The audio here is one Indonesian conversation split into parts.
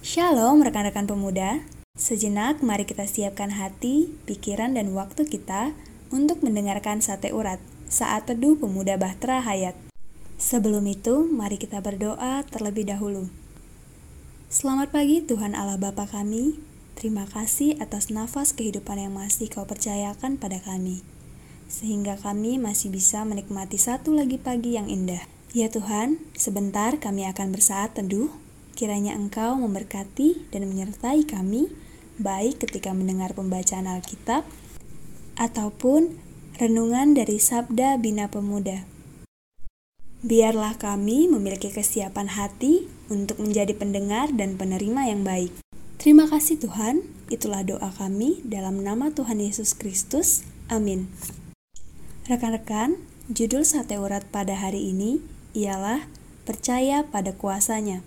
Shalom rekan-rekan pemuda. Sejenak mari kita siapkan hati, pikiran, dan waktu kita untuk mendengarkan sate urat saat teduh pemuda Bahtera Hayat. Sebelum itu, mari kita berdoa terlebih dahulu. Selamat pagi Tuhan Allah Bapa kami. Terima kasih atas nafas kehidupan yang masih kau percayakan pada kami. Sehingga kami masih bisa menikmati satu lagi pagi yang indah. Ya Tuhan, sebentar kami akan bersaat teduh Kiranya Engkau memberkati dan menyertai kami, baik ketika mendengar pembacaan Alkitab ataupun renungan dari Sabda Bina Pemuda. Biarlah kami memiliki kesiapan hati untuk menjadi pendengar dan penerima yang baik. Terima kasih Tuhan, itulah doa kami dalam nama Tuhan Yesus Kristus. Amin. Rekan-rekan, judul sate urat pada hari ini ialah Percaya pada kuasanya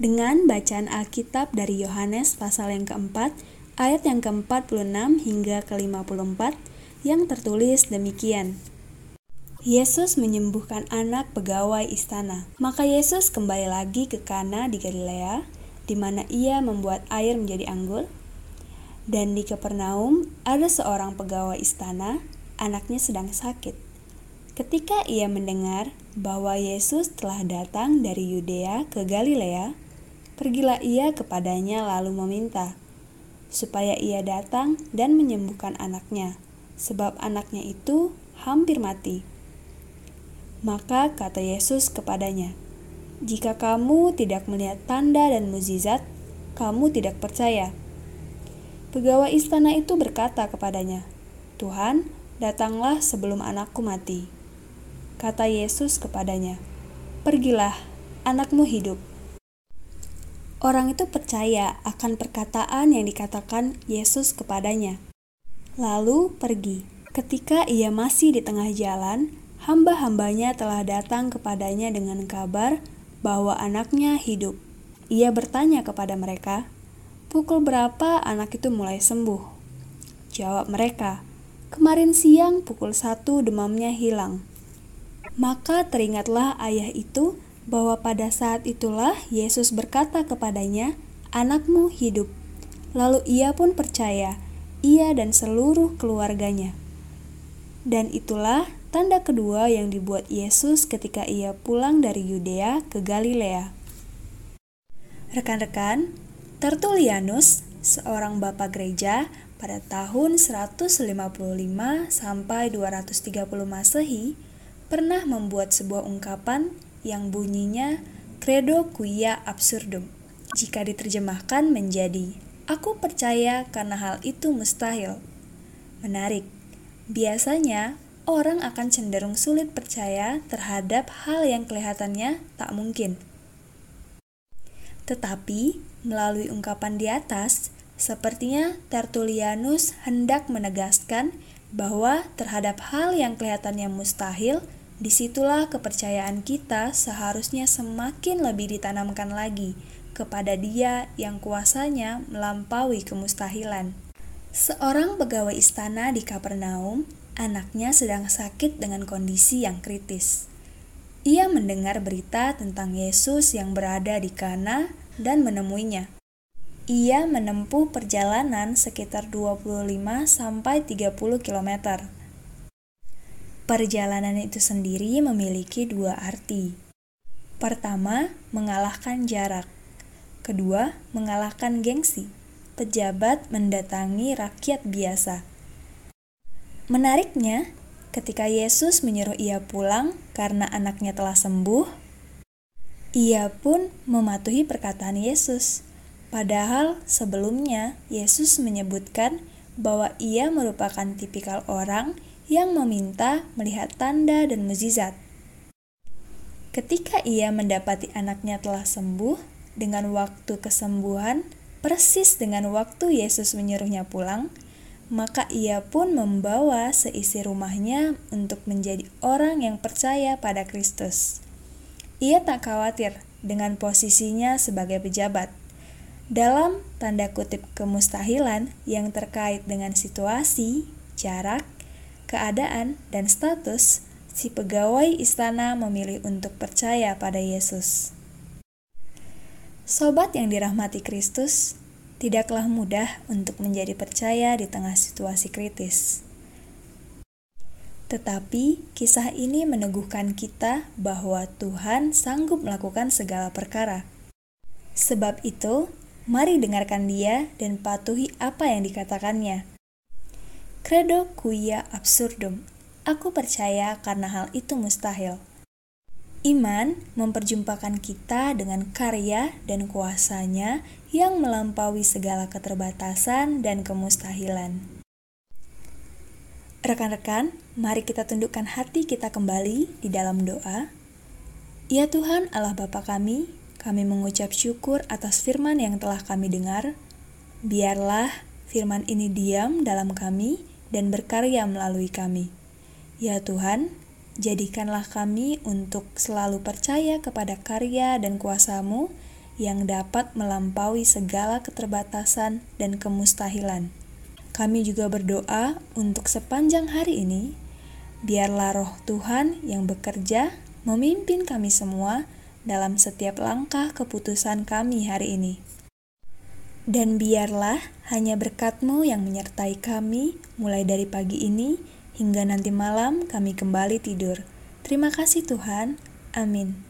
dengan bacaan Alkitab dari Yohanes pasal yang keempat, ayat yang ke-46 hingga ke-54 yang tertulis demikian. Yesus menyembuhkan anak pegawai istana. Maka Yesus kembali lagi ke Kana di Galilea, di mana ia membuat air menjadi anggur. Dan di Kapernaum ada seorang pegawai istana, anaknya sedang sakit. Ketika ia mendengar bahwa Yesus telah datang dari Yudea ke Galilea, Pergilah ia kepadanya lalu meminta supaya ia datang dan menyembuhkan anaknya, sebab anaknya itu hampir mati. Maka kata Yesus kepadanya, "Jika kamu tidak melihat tanda dan mukjizat, kamu tidak percaya." Pegawai istana itu berkata kepadanya, "Tuhan, datanglah sebelum anakku mati." Kata Yesus kepadanya, "Pergilah, anakmu hidup." Orang itu percaya akan perkataan yang dikatakan Yesus kepadanya. Lalu pergi. Ketika ia masih di tengah jalan, hamba-hambanya telah datang kepadanya dengan kabar bahwa anaknya hidup. Ia bertanya kepada mereka, "Pukul berapa anak itu mulai sembuh?" Jawab mereka, "Kemarin siang pukul satu demamnya hilang." Maka teringatlah ayah itu bahwa pada saat itulah Yesus berkata kepadanya, "Anakmu hidup." Lalu ia pun percaya, ia dan seluruh keluarganya. Dan itulah tanda kedua yang dibuat Yesus ketika ia pulang dari Yudea ke Galilea. Rekan-rekan, Tertulianus, seorang bapak gereja pada tahun 155 sampai 230 Masehi, pernah membuat sebuah ungkapan yang bunyinya credo quia absurdum. Jika diterjemahkan menjadi aku percaya karena hal itu mustahil. Menarik. Biasanya orang akan cenderung sulit percaya terhadap hal yang kelihatannya tak mungkin. Tetapi melalui ungkapan di atas, sepertinya Tertullianus hendak menegaskan bahwa terhadap hal yang kelihatannya mustahil, Di situlah kepercayaan kita seharusnya semakin lebih ditanamkan lagi kepada Dia yang kuasanya melampaui kemustahilan. Seorang pegawai istana di Kapernaum, anaknya sedang sakit dengan kondisi yang kritis. Ia mendengar berita tentang Yesus yang berada di Kana dan menemuinya. Ia menempuh perjalanan sekitar 25 sampai 30 kilometer Perjalanan itu sendiri memiliki dua arti. Pertama, mengalahkan jarak. Kedua, mengalahkan gengsi. Pejabat mendatangi rakyat biasa. Menariknya, ketika Yesus menyuruh ia pulang karena anaknya telah sembuh, ia pun mematuhi perkataan Yesus. Padahal sebelumnya Yesus menyebutkan bahwa ia merupakan tipikal orang yang meminta melihat tanda dan mukjizat. Ketika ia mendapati anaknya telah sembuh dengan waktu kesembuhan persis dengan waktu Yesus menyuruhnya pulang, maka ia pun membawa seisi rumahnya untuk menjadi orang yang percaya pada Kristus. Ia tak khawatir dengan posisinya sebagai pejabat. Dalam tanda kutip kemustahilan yang terkait dengan situasi, jarak, keadaan, dan status, si pegawai istana memilih untuk percaya pada Yesus. Sobat yang dirahmati Kristus, tidaklah mudah untuk menjadi percaya di tengah situasi kritis. Tetapi kisah ini meneguhkan kita bahwa Tuhan sanggup melakukan segala perkara. Sebab itu, mari dengarkan Dia dan patuhi apa yang dikatakannya. Credo quia absurdum. Aku percaya karena hal itu mustahil. Iman memperjumpakan kita dengan karya dan kuasanya yang melampaui segala keterbatasan dan kemustahilan. Rekan-rekan, mari kita tundukkan hati kita kembali di dalam doa. Ya Tuhan Allah Bapa kami, kami mengucap syukur atas firman yang telah kami dengar. Biarlah firman ini diam dalam kami dan berkarya melalui kami. Ya Tuhan, Jadikanlah kami untuk selalu percaya kepada karya dan kuasamu yang dapat melampaui segala keterbatasan dan kemustahilan. Kami juga berdoa untuk sepanjang hari ini, biarlah roh Tuhan yang bekerja memimpin kami semua dalam setiap langkah keputusan kami hari ini. Dan biarlah hanya berkatmu yang menyertai kami mulai dari pagi ini hingga nanti malam kami kembali tidur. Terima kasih Tuhan. Amin.